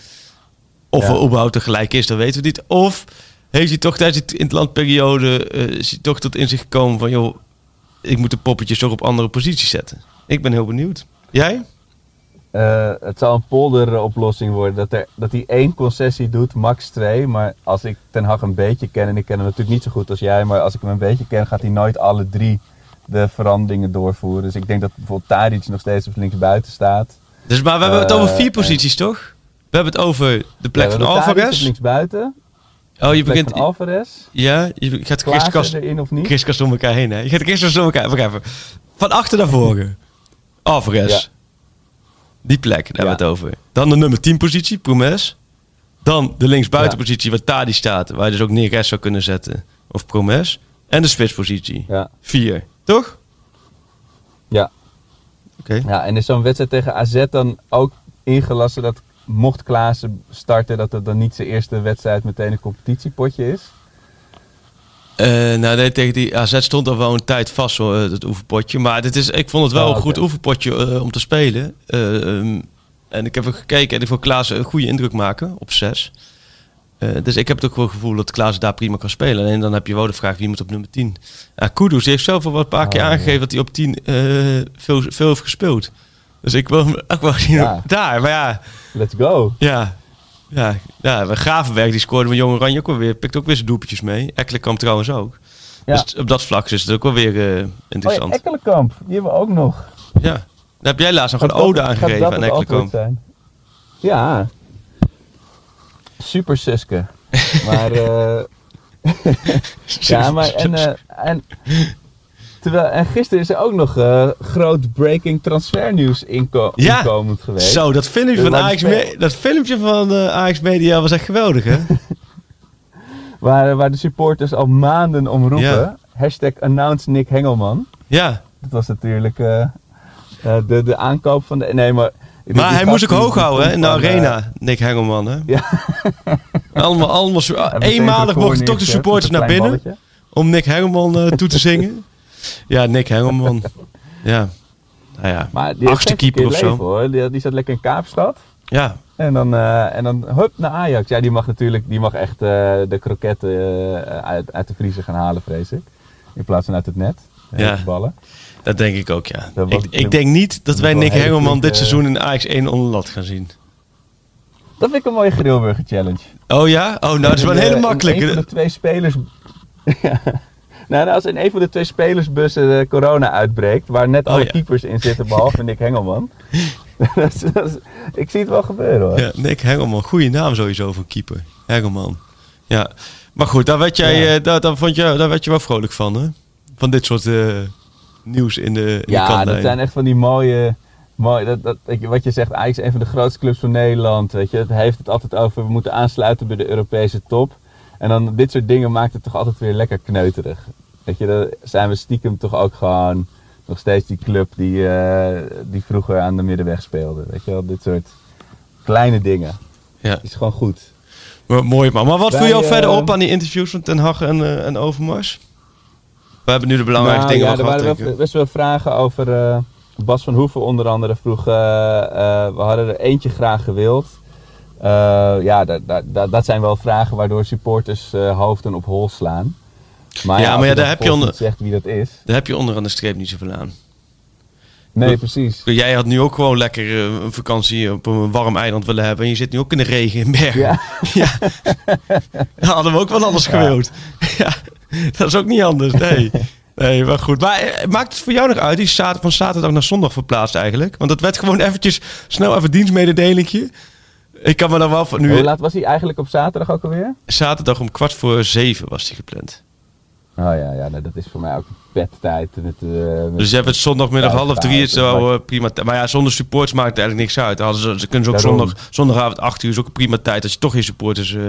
Of Ja. er überhaupt gelijk is, dat weten we niet. Of heeft hij toch tijdens die interlandperiode eh is hij toch tot inzicht gekomen van... joh, ik moet de poppetjes toch op andere posities zetten. Ik ben heel benieuwd. Jij? Eh, het zal een polderoplossing worden. Dat, er, dat hij één concessie doet, max twee. Maar als ik Ten Hag een beetje ken, en ik ken hem natuurlijk niet zo goed als jij, maar als ik hem een beetje ken, gaat hij nooit alle drie de veranderingen doorvoeren. Dus ik denk dat bijvoorbeeld Tadic nog steeds op linksbuiten staat. Dus, maar we hebben het over Eh, vier posities, toch? We hebben het over de plek Ja, van hebben Tadic op Alvarez. linksbuiten. Oh, je begint... Alvarez. Ja, je gaat kriskast, erin of niet? door elkaar heen, hè? Je gaat kriskast door elkaar... Wacht even. Van achter naar voren. Alvarez. Ja. Die plek, daar hebben we het over. Dan de nummer 10 positie, Promes. Dan de linksbuitenpositie waar Tadi staat. Waar je dus ook Neres zou kunnen zetten. Of Promes. En de spitspositie. Ja. Vier. Toch? Ja. Oké. ja, en is zo'n wedstrijd tegen AZ dan ook ingelassen dat mocht Klaassen starten, dat het dan niet zijn eerste wedstrijd meteen een competitiepotje is? Eh, nou, nee, tegen die AZ stond al wel een tijd vast, hoor, eh, het oefenpotje. Maar dit is, ik vond het wel Oh, een goed oefenpotje eh, om te spelen. Eh, ehm, en ik heb er gekeken en ik vond Klaas een goede indruk maken op zes. Eh, dus ik heb het ook wel het gevoel dat Klaas daar prima kan spelen. En dan heb je wel de vraag wie moet op nummer 10. Ja, Kudus heeft zelf al wat een paar keer Oh, ja. aangegeven dat hij op 10 eh, veel, veel heeft gespeeld. Dus ik wil hem ook wel zien Ja. daar. Maar ja, Let's go. ja. Ja, ja Gravenberg die scoorde met Jong Oranje ook wel weer. Pikt ook weer zijn doelpjes mee. Ekkelenkamp trouwens ook. Ja. Dus op dat vlak is het ook wel weer eh, Oh ja, interessant. Ekkelenkamp, die hebben we ook nog. ja. Daar heb jij laatst nog een ode aangegeven aan Ekkelenkamp. Ja. Super Suske. (laughs) Maar, eh, (laughs) ja, maar en, en, terwijl, en gisteren is er ook nog eh, groot breaking transfernieuws inko Ja. inkomend geweest. Zo, dat filmpje Dus van dat filmpje van eh, Ajax Media was echt geweldig, hè? (laughs) Waar, waar de supporters al maanden om roepen. Ja. Hashtag announce Nick Hengelman. ja. Dat was natuurlijk eh, eh, de, de aankoop van de... Nee, maar... Maar hij moest ook hoog houden, hè? In de van, arena, Nick Hengelman, hè? Ja. (laughs) Allemaal, allemaal, eenmalig mochten toch de supporters naar binnen balletje. om Nick Hengelman toe te zingen. (laughs) Ja, Nick Hengelman. (laughs) Ja. Nou ja, Maar die achtste keeper of zo. hoor. Die, die zat lekker in Kaapstad. Ja, En dan, eh, en dan hup naar Ajax. Ja, die mag natuurlijk die mag echt eh, de kroketten eh, uit, uit de vriezer gaan halen, vrees ik. In plaats van uit het net. Ja. ballen. dat denk ik ook, ja. Was- Ik, ik denk niet dat wij Nick Hengelman dit seizoen in Ajax 1 onder lat gaan zien. Dat vind ik een mooie Grilburger challenge. Oh ja? Oh, nou, dat is wel een hele makkelijke. een van de twee spelers... (laughs) ja. Nou, als in een van de twee spelersbussen de corona uitbreekt, waar net Oh, alle ja. keepers in zitten, behalve Nick Hengelman. (laughs) (laughs) dat is- dat is- ik zie het wel gebeuren hoor. Ja, Nick Hengelman. Goede naam sowieso voor keeper. Hengelman. Ja. Maar goed, daar werd, jij, Ja. eh, daar, daar, vond je, daar werd je wel vrolijk van, hè? Van dit soort eh, nieuws in de, in de Ja, kantlijn. dat zijn echt van die mooie. mooie dat, wat je zegt, Ajax is een van de grootste clubs van Nederland. Weet je. Het heeft het altijd over, we moeten aansluiten bij de Europese top. En dan dit soort dingen maakt het toch altijd weer lekker kneuterig. Weet je, dan zijn we stiekem toch ook gewoon nog steeds die club die, eh, die vroeger aan de middenweg speelde. Weet je wel, dit soort kleine dingen. Ja. Is gewoon goed. Maar, mooi man. Maar wat viel jou eh, verder op aan die interviews van Ten Hag en, eh, en Overmars? We hebben nu de belangrijkste Nou, dingen ja, al er gehad, waren wel ik. best wel vragen over. eh, Bas van Hoeven onder andere vroeg. eh, eh, we hadden er eentje graag gewild. Eh, ja, da- da- da- dat zijn wel vragen waardoor supporters eh, hoofden op hol slaan. Maar Ja, maar ja, daar heb je onder- zegt wie dat is. Daar heb je onderaan de streep niet zoveel aan. Nee, precies. Jij had nu ook gewoon lekker eh, een vakantie op een warm eiland willen hebben. En je zit nu ook in de regen in Bergen. Ja. (laughs) Ja. Dan hadden we ook wel anders gewild. (laughs) Ja, dat is ook niet anders. Nee. (laughs) Nee, maar goed. Maar maakt het voor jou nog uit? Die is van zaterdag naar zondag verplaatst eigenlijk. Want dat werd gewoon eventjes snel even dienstmededelingje. Ik kan me dan wel van nu... Hoe laat was hij eigenlijk op zaterdag ook alweer? Zaterdag om kwart voor zeven was die gepland. Oh ja, ja nou, dat is voor mij ook bedtijd. Met, eh, met- Dus je hebt het zondagmiddag half drie. Is wel eh, prima. tijd. Maar ja, zonder supporters maakt het eigenlijk niks uit. Dan ze, ze kunnen ze ook Daarom. zondag, zondagavond acht uur is ook een prima tijd als je toch geen supporters eh,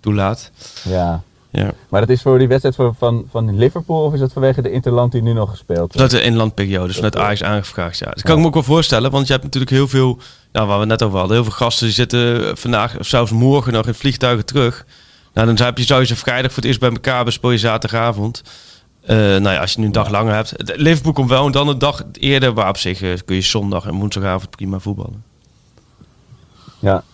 toelaat. ja. Ja. Maar dat is voor die wedstrijd van, van, van Liverpool of is dat vanwege de Interland die nu nog gespeeld wordt? Vanuit de inlandperiode, dus vanuit Ajax aangevraagd. Ja. Dat kan ik me ook wel voorstellen, want je hebt natuurlijk heel veel, nou, waar we net over hadden, heel veel gasten die zitten vandaag of zelfs morgen nog in vliegtuigen terug. Nou, dan heb je, zou je ze vrijdag voor het eerst bij elkaar, bespeel je zaterdagavond. Eh, nou ja, als je nu een dag langer hebt. Het- Liverpool komt wel en dan een dag eerder, waar op zich eh, kun je zondag en woensdagavond prima voetballen. Ja.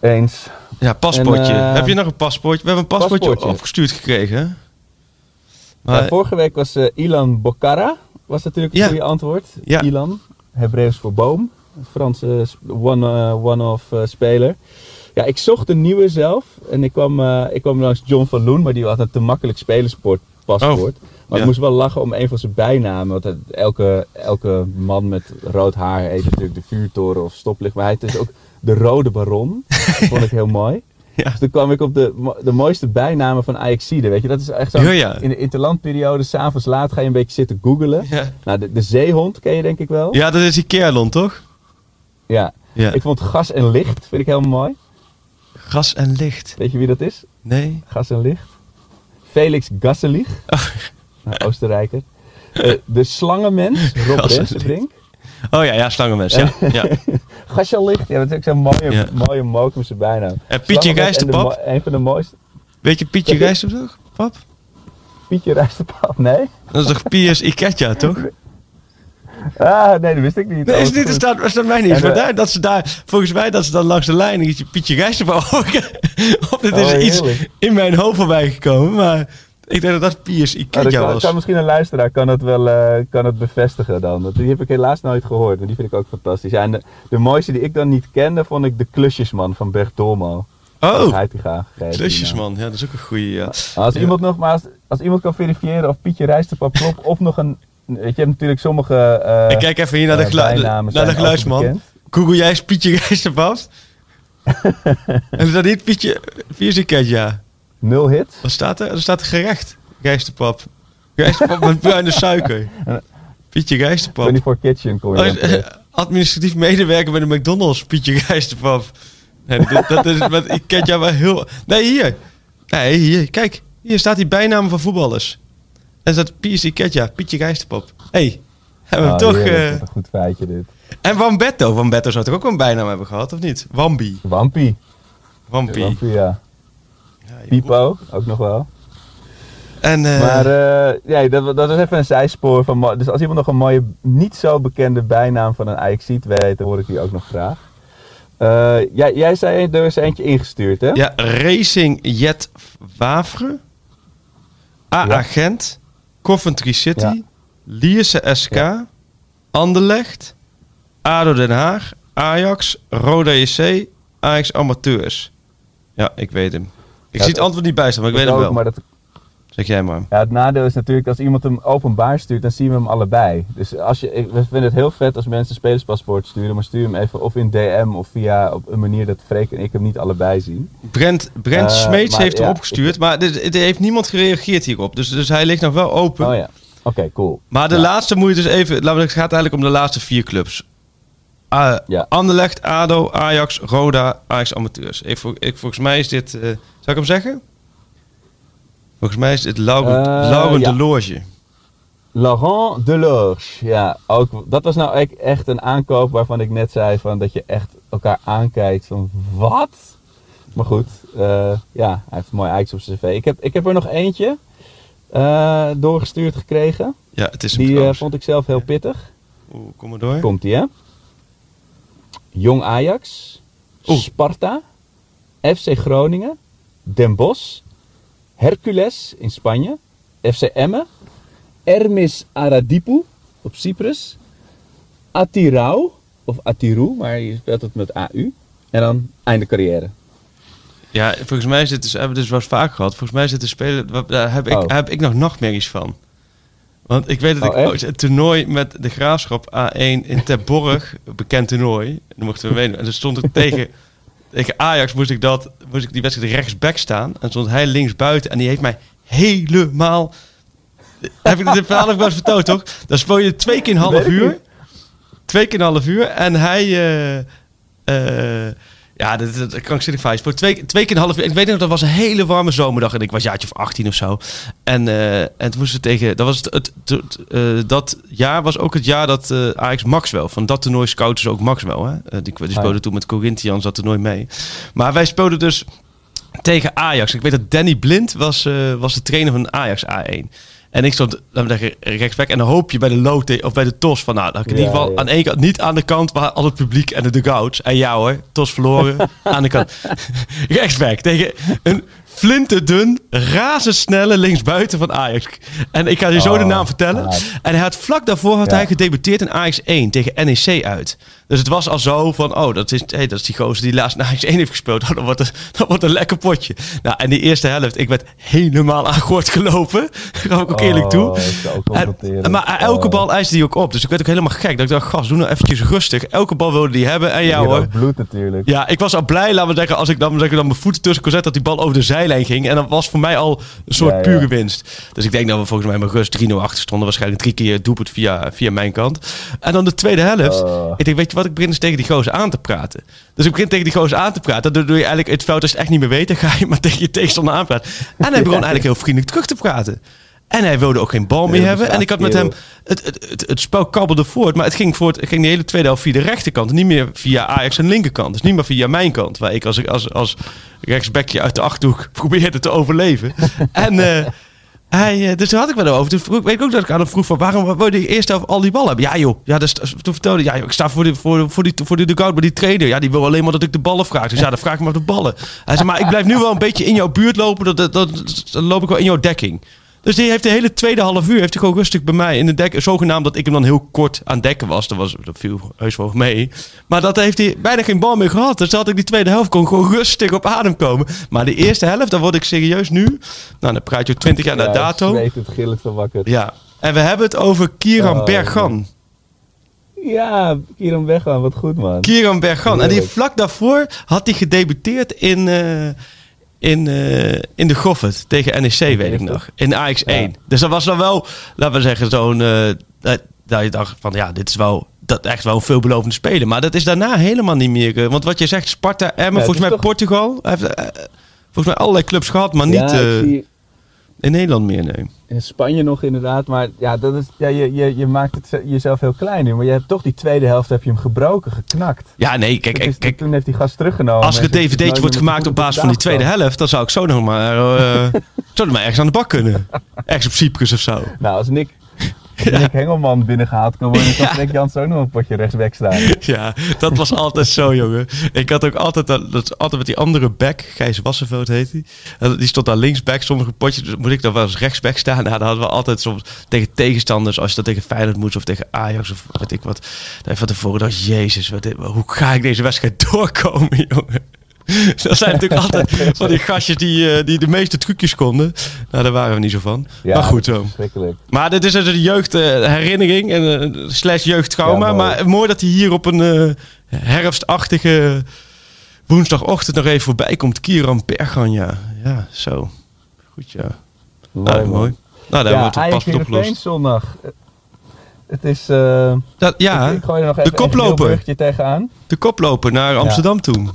Eens. Ja, paspoortje. En, eh, Heb je nog een paspoortje? We hebben een paspoortje, paspoortje. opgestuurd gekregen. Ja, Maar, vorige week was eh, Ilan Bocara, was natuurlijk het Ja. goede antwoord. Ja. Ilan, Hebreeuws voor boom. Franse one, eh, one-off eh, speler. Ja, ik zocht een nieuwe zelf. En ik kwam, ik kwam langs John van Loen, maar die had een te makkelijk spelersport paspoort. maar Oh, ja. ik moest wel lachen om een van zijn bijnamen. Want elke, elke man met rood haar heet natuurlijk de vuurtoren of stoplicht. Maar hij is ook de rode baron. (laughs) Dat vond ik heel mooi. Ja. Dus toen kwam ik op de, de mooiste bijnamen van Ajaxide, weet je. Dat is echt zo. Ja, ja. In de interlandperiode, s'avonds laat ga je een beetje zitten googelen. ja. Nou, de, de zeehond ken je denk ik wel. ja, dat is die Kerlon, toch? Ja. Ja. Ik vond gas en licht, vind ik heel mooi. Gas en licht. Weet je wie dat is? Nee. Gas en licht. Felix Gasselig, (laughs) Oh, een Oostenrijker. Eh, de slangenmens, (laughs) Rob Rensenbrink. oh ja, ja, slangenmens. Ja, ja. Gas en licht, ja, dat is ook zo'n mooie, Ja. mooie Mokumse bijnaam. En Pietje Rijsterpap? Een van de mooiste. Weet je Pietje Zeg je? Rijster toch? Pap? Pietje Rijsterpap, nee? Dat is toch Piers Iketja, toch? (laughs) Ah, nee, dat wist ik niet. Nee, Oh, is niet, er goed. staat, er staat mij niet. En, Maar eh, daar, dat ze daar, volgens mij dat ze dan langs de lijn een Pietje Rijsterpap. (laughs) Of dit is Oh, iets in mijn hoofd voorbij gekomen. Maar Ik denk dat dat Piers Nou, Iketja kan, was. kan misschien een luisteraar kan het wel eh, kan het bevestigen dan. Die heb ik helaas nooit gehoord, maar die vind ik ook fantastisch. Ja, en de, de mooiste die ik dan niet kende, vond ik de klusjesman van Bert Dolmo. Oh, klusjesman. Ja, dat is ook een goeie. Ja. Maar Als Ja. iemand nog, maar als, als iemand kan verifiëren of Pietje Rijsterpap klopt, of nog een... Weet je, hebt natuurlijk sommige eh, Ik kijk even hier naar de, gelu- bijnamen naar de geluidsman. Google jij eens Pietje Gijsterpap? (laughs) en is dat niet Pietje Piers Iketja? Nul hits. Wat staat er? Er staat gerecht. Gijsterpap. Gijsterpap met bruine suiker. Pietje Gijsterpap. 24 Kitchen kon je Oh, terecht. administratief medewerker bij de McDonald's, Pietje Gijsterpap. Nee, dat, dat is met ik ken jou wel heel. Nee, hier. Nee, hier. Kijk, hier staat die bijnaam van voetballers. En staat Piers Iketja, Pietje Gijsterpap. Hé, hey, hebben we Oh, toch. heerlijk, eh, wat een goed feitje dit. En Wambetto. Wambetto zou toch ook een bijnaam hebben gehad, of niet? Wambi. Wampie. Wampi. Wampie, ja. Ja. Pipo, ook nog wel. En, eh, Maar eh, ja, dat, dat is even een zijspoor van... Dus als iemand nog een mooie, niet zo bekende bijnaam van een Ajaxiet weet, dan hoor ik die ook nog graag. Eh, jij, jij zei er is eentje ingestuurd, hè? ja, Racing Jet Wavre. AA Gent. Coventry City. Ja. Lierse SK. Anderlecht. ADO Den Haag. Ajax. Roda JC. Ajax Amateurs. Ja, ik weet hem. Ik Ja, zie het antwoord niet bij staan, maar ik weet ook, wel. Maar dat, Zeg jij maar. ja, het nadeel is natuurlijk, als iemand hem openbaar stuurt, dan zien we hem allebei. Dus als je, ik, we vinden het heel vet als mensen spelerspaspoort sturen, maar stuur hem even of in DM of via op een manier dat Freek en ik hem niet allebei zien. Brent, Brent Eh, Smeets maar heeft ja, hem opgestuurd, maar er, er heeft niemand gereageerd hierop. Dus, dus hij ligt nog wel open. Oh ja, oké, cool. Maar de Ja. laatste moet je dus even... Laten we, het gaat eigenlijk om de laatste vier clubs. Ja. Anderlecht, ADO, Ajax, Roda, Ajax Amateurs. Ik, ik, volgens mij is dit... eh zou ik hem zeggen? Volgens mij is dit Laurent, Eh, Laurent ja. Delorge. Laurent Delorge, ja, ook, dat was nou echt een aankoop waarvan ik net zei van dat je echt elkaar aankijkt van wat? Maar goed, eh, ja, hij heeft een mooi Ajax op zijn cv. Ik heb, ik heb er nog eentje doorgestuurd gekregen. Ja, het is hem Die vond ik zelf heel pittig. Oeh, kom maar door. Komt ie hè? Jong Ajax, Oeh. Sparta, FC Groningen, Den Bosch, Hercules in Spanje, FC Emmen, Ermis Aradipu op Cyprus, Atirau of Atiru, maar je speelt het met AU. En dan einde carrière. Ja, volgens mij dit dus, hebben we dus eens vaak gehad. Volgens mij speler, wa- daar heb ik, Oh. heb ik nog nachtmerries van. Want ik weet dat Oh, ik ooit een toernooi met de Graafschap A1 in Terborg, bekend toernooi, dan mochten we meedoen. En toen stond ik tegen, (laughs) tegen Ajax, moest ik, dat, moest ik die wedstrijd rechtsback staan. En stond hij links buiten en die heeft mij helemaal... Heb ik dit verhaal ook wel eens verteld, toch? Dan speel je twee keer een half uur. Twee keer een half uur. En hij... eh, eh, ja, dat, dat, krankzinnig fijn. Voor twee, twee keer een half uur. Ik weet nog, dat was een hele warme zomerdag. En ik was jaartje of 18 of zo. En, eh, en toen moesten we tegen... Dat, was het, het, het, eh, dat jaar was ook het jaar dat eh Ajax Maxwell... Van dat toernooi scouten ze ook Maxwell. Hè? Die, die speelde ja. toen met Corinthians dat toernooi mee. Maar wij speelden dus tegen Ajax. Ik weet dat Danny Blind was, was de trainer van Ajax A1. En ik stond, laten we zeggen, rechtsback. En dan hoop je bij de lote of bij de TOS van, nou, dat ik in Ja, ieder geval ja. aan één kant, niet aan de kant waar al het publiek en de dugouts. En jou hoor, TOS verloren, (laughs) aan de kant. (laughs) rechtsback tegen een flinterdun, razendsnelle linksbuiten van Ajax. En ik ga je zo de Oh, naam vertellen. En hij had vlak daarvoor had Ja. hij gedebuteerd in Ajax 1 tegen NEC uit. Dus het was al zo van, oh, dat is, hey, dat is die gozer die laatst in Ajax 1 heeft gespeeld. (laughs) Oh, dat, wordt een, dat wordt een lekker potje. Nou, en die eerste helft, ik werd helemaal aan gort gelopen. (laughs) Gaf ik ook eerlijk toe. Oh, En- maar elke Oh. bal eiste hij ook op. Dus ik werd ook helemaal gek. Dat ik dacht, gast, doe nou eventjes rustig. Elke bal wilde hij hebben. En ja Hier hoor. bloed natuurlijk. Ja, ik was al blij, laten we zeggen, als ik dan, zeg dan mijn voeten tussen kon zetten, dat die bal over de zijlijn ging. En dat was voor mij al een soort Ja, ja. pure winst. Dus ik denk dat we volgens mij met rust 3-0 achter stonden. Waarschijnlijk drie keer doelpunt via, via mijn kant. En dan de tweede helft. Oh. Ik denk, weet je wat, ik begin eens tegen die gozer aan te praten. Dus ik begin tegen die gozer aan te praten. Dan doe je eigenlijk het veld als je het echt niet meer weet. Dan (laughs) ga je maar tegen je tegenstander aanpraten. En hij begon eigenlijk heel vriendelijk terug te praten. En hij wilde ook geen bal meer hebben. En ik had met hem... Het, het, het, het spel kabbelde voort. Maar het ging, voort, het ging de hele tweede helft via de rechterkant. Niet meer via Ajax en linkerkant. Dus niet meer via mijn kant. Waar ik als, als, als rechtsbackje uit de Achterhoek (laughs) probeerde te overleven. (laughs) en... eh, hij, eh, dus toen had ik wel over. Toen vroeg, weet ik ook dat ik aan hem vroeg van waarom wil je helft al die ballen hebben? Ja joh, ja, dus, toen vertelde hij, ja, ik sta voor de, voor, voor die, voor die dugout bij die trainer. Ja, die wil alleen maar dat ik de ballen vraag. Dus ja, dan vraag ik maar de ballen. Hij zei, maar ik blijf nu wel een beetje in jouw buurt lopen. Dat, dat, dat, dan loop ik wel in jouw dekking. Dus die heeft de hele tweede half uur heeft hij gewoon rustig bij mij in de dek. Zogenaamd dat ik hem dan heel kort aan het dekken was. Dat, was, dat viel heus wel mee. Maar dat heeft hij bijna geen bal meer gehad. Dus had ik die tweede helft kon gewoon rustig op adem komen. Maar de eerste helft, dan word ik serieus nu. Nou, dan praat je 20 jaar naar dato. Ik weet het gillend van wakker. Ja. En we hebben het over Kieran Oh, Bergan. Ja, Kieran weggaan, wat goed man. Kieran Bergan. En die vlak daarvoor had hij gedebuteerd in, eh, in, eh, in de Goffert tegen NEC, weet ik nog. In AX1. Ja. Dus dat was dan wel, laten we zeggen, zo'n... eh, dat, dat je dacht van, ja, dit is wel... Dat echt wel een veelbelovende speler. Maar dat is daarna helemaal niet meer... eh, want wat je zegt, Sparta, Emmen, volgens mij toch- Portugal. Heeft volgens mij allerlei clubs gehad, maar niet zie in Nederland meer, nee. In Spanje nog inderdaad. Maar ja, dat is, ja je, je, je maakt het ze- jezelf heel klein nu. Maar je hebt toch die tweede helft heb je hem gebroken, geknakt. Ja, nee, kijk, kijk, toen heeft die gast teruggenomen. Als er een dvd'tje wordt gemaakt op basis van die tweede helft, dan zou ik zo nog maar, eh (laughs) zo nog maar ergens aan de bak kunnen. Ergens op Cyprus of zo. Nou, als Nick, als Nick Hengelman binnengehaald kan worden, dan Nick (laughs) Jans ook nog een potje rechtsback staan. Ja, dat was altijd zo, jongen. Ik had ook altijd, dat, dat altijd met die andere back, Gijs Wassenveld heet hij. En Die stond daar linksback, sommige potjes dus moet ik dan wel eens rechtsback staan. Nou, dan hadden we altijd soms tegen tegenstanders, als je dat tegen Feyenoord moest of tegen Ajax of weet ik wat. Dan van tevoren dacht, jezus, wat, hoe ga ik deze wedstrijd (laughs) doorkomen, jongen? (laughs) Dat zijn natuurlijk altijd van die gastjes die, eh, die de meeste trucjes konden. Nou, daar waren we niet zo van. Ja, maar goed zo. Maar dit is dus een jeugdherinnering en eh, slash jeugdtrauma. Ja, maar mooi dat hij hier op een eh, herfstachtige woensdagochtend nog even voorbij komt. Kieran Bergan, ja. Ja, zo. Goed, ja. Mooi, Nou, mooi. Nou, daar Ja, wordt het pas opgelost. zondag. Het is... eh, Dat, ja, ik, ik gooi er nog de even koploper. tegenaan. de koploper naar Amsterdam toe.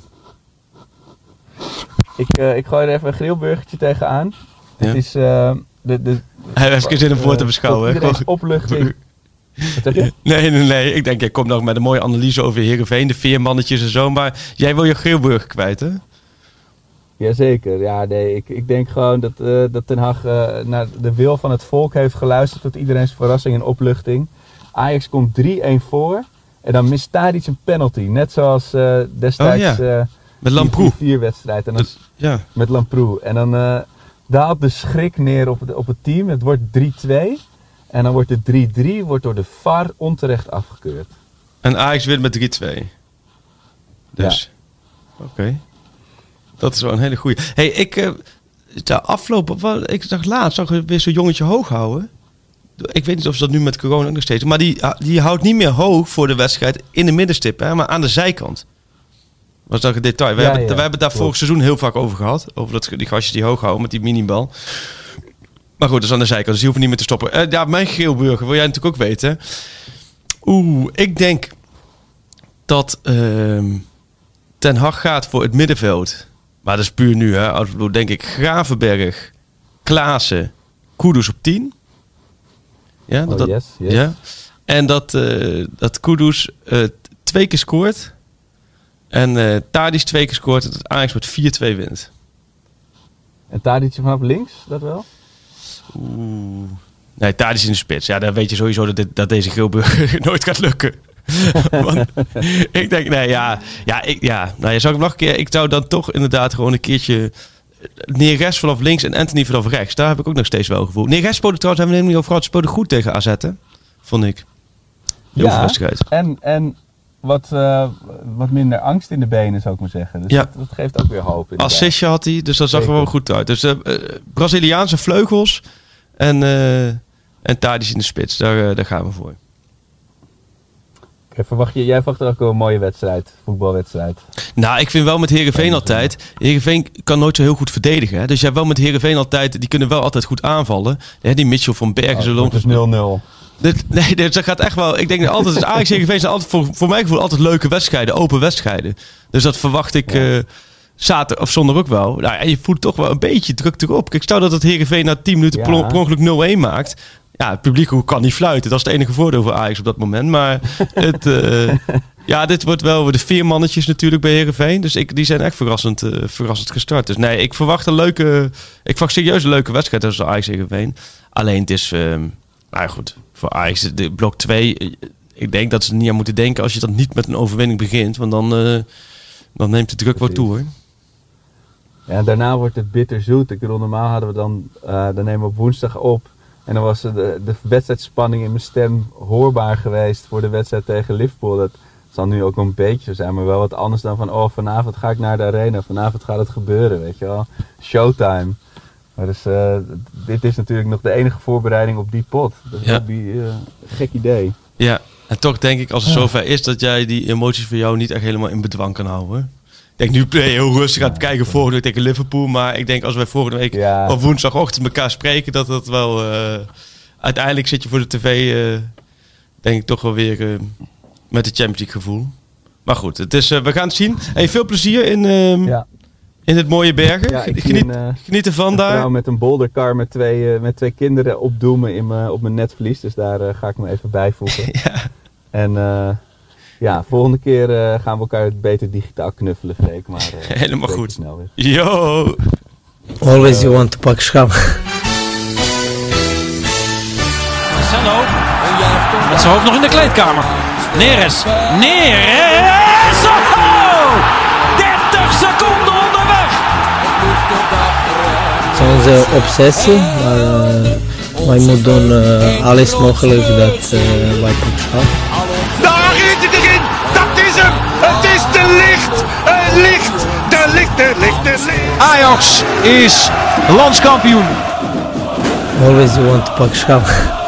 Ik, eh, ik gooi er even een grillburgertje tegenaan. Ja. Het is... eh, de, de, Hij heeft geen zin om voor te eh, beschouwen. tot hè. iedereen's opluchting. Wat zeg je? (laughs) Nee, nee, nee. Ik denk, ik kom nog met een mooie analyse over Heerenveen. De veermannetjes en zo. Maar jij wil je Geelburg kwijt, hè? Jazeker, ja nee, ik, ik denk gewoon dat, eh, dat Ten Hag eh, naar de wil van het volk heeft geluisterd tot iedereen's verrassing en opluchting. Ajax komt 3-1 voor en dan mist Tadic een penalty. Net zoals eh, destijds Oh, eh Met Lamproe. die 4 wedstrijd en dan, Dat- Ja. met Lamproe. En dan eh, daalt de schrik neer op het, op het team. Het wordt 3-2 en dan wordt de 3-3 wordt door de VAR onterecht afgekeurd. En Ajax wint met 3-2. Dus. Oké. Dat is wel een hele goeie. hey, ik... eh, de afgelopen... Ik zag laatst zag ik weer zo'n jongetje hoog houden. Ik weet niet of ze dat nu met corona ook nog steeds... Maar die, ah, die houdt niet meer hoog voor de wedstrijd in de middenstip, hè, maar aan de zijkant. Was dat een detail. We, Ja, hebben, ja, we hebben het daar vorig seizoen heel vaak over gehad. Over dat, die gastjes die hoog houden met die minibal. Maar goed, dat is aan de zijkant. Dus die hoeven niet meer te stoppen. Eh, ja, mijn geelburger wil jij natuurlijk ook weten. Oeh, ik denk dat ehm, Ten Hag gaat voor het middenveld. Maar dat is puur nu, hè. Als ik bedoel, denk ik Gravenberg, Klaassen, Kudus op 10. Ja, Oh, dat, yes, yes. ja. En dat, eh dat Kudus eh, twee keer scoort. En eh Tadic twee keer scoort. En dat Ajax met 4-2 wint. En Tadic vanaf links, dat wel? Oeh. Nee, Tadic in de spits. Ja, dan weet je sowieso dat, dit, dat deze Geelburger (laughs) nooit gaat lukken. (laughs) Want ik denk, nee, ja, ja, ik, ja. Nou, je zou ik nog een keer, ik zou dan toch inderdaad gewoon een keertje Neres vanaf links en Anthony vanaf rechts. Daar heb ik ook nog steeds wel gevoel. Neres speelde trouwens, hebben we het niet over gehad, speelde goed tegen AZ, hè? vond ik. Heel wedstrijd. En, en wat, eh, wat minder angst in de benen, zou ik maar zeggen. Dus Ja. dat, dat geeft ook weer hoop. Assistje had hij, dus dat zag er wel goed uit. Dus eh, Braziliaanse vleugels en, eh en Tadic in de spits. Daar, daar gaan we voor. Oké, verwacht je, jij verwacht ook wel een mooie wedstrijd, voetbalwedstrijd. Nou, ik vind wel met Herenveen altijd. Herenveen kan nooit zo heel goed verdedigen. Hè? Dus jij hebt wel met Herenveen altijd. Die kunnen wel altijd goed aanvallen. Hè, die Mitchell van Bergen. Oh, zullen het is ongeveer- 0-0. Dit, nee, dit dat gaat echt wel. Ik denk dat altijd. Dus Ajax Herenveen zijn altijd voor, voor mijn gevoel altijd leuke wedstrijden, open wedstrijden. Dus dat verwacht ik. eh zaterdag of zondag ook wel. Nou, en je voelt toch wel een beetje druk erop. Kijk, stel dat het Herenveen na 10 minuten Ja. per per ongeluk 0-1 maakt. Ja, het publiek hoe kan niet fluiten. Dat is het enige voordeel voor Ajax op dat moment. Maar (laughs) het, eh, ja, dit wordt wel de vier mannetjes natuurlijk bij Herenveen. Dus ik, die zijn echt verrassend, eh, verrassend gestart. Dus nee, ik verwacht een leuke. Ik verwacht serieus een leuke wedstrijd tussen Ajax en Herenveen. Alleen het is. ehm, nou ja, goed. Voor Ajax, de blok 2. Ik denk dat ze er niet aan moeten denken als je dan niet met een overwinning begint. Want dan, eh, dan neemt de druk wel Precies. toe hoor. Ja, daarna wordt het bitterzoet. Ik bedoel, normaal hadden we dan, eh, dan nemen we op woensdag op. En dan was de, de wedstrijdspanning in mijn stem hoorbaar geweest voor de wedstrijd tegen Liverpool. Dat zal nu ook een beetje zo zijn, maar wel wat anders dan van, oh, vanavond ga ik naar de arena. Vanavond gaat het gebeuren, weet je wel. Showtime. Maar dus, eh, dit is natuurlijk nog de enige voorbereiding op die pot. Dat is Ja. die, eh, gek idee. Ja, en toch denk ik als het zover is dat jij die emoties voor jou niet echt helemaal in bedwang kan houden. Ik denk nu ben je heel rustig aan het kijken volgende week tegen Liverpool. Maar ik denk als wij volgende week Ja. op woensdagochtend elkaar spreken, dat dat wel... eh, uiteindelijk zit je voor de tv, eh, denk ik toch wel weer eh, met het Champions League gevoel. Maar goed, het is, we gaan het zien. Hey, veel plezier in, ehm, Ja. In het mooie bergen. Ja, geniet, een, eh, geniet ervan Een daar. vrouw met een bouldercar met twee, eh, met twee kinderen opdoemen in mijn- op mijn netvlies. Dus daar eh, ga ik me even bijvoegen. (laughs) Ja. En eh, ja, volgende keer eh, gaan we elkaar beter digitaal knuffelen, Freek. Maar eh, (laughs) Helemaal goed. Snel weer. Yo! Always you want to pak schap. Marcelo. Met zijn hoofd nog in de kleedkamer. Neres. Neres. Onze obsessie, maar eh, wij moeten doen eh, alles mogelijk dat wij pak schap. Daar is het erin. Dat is hem. Het is de licht. Het licht. De licht, de licht, de licht. Ajax is landskampioen. Always you want to pak.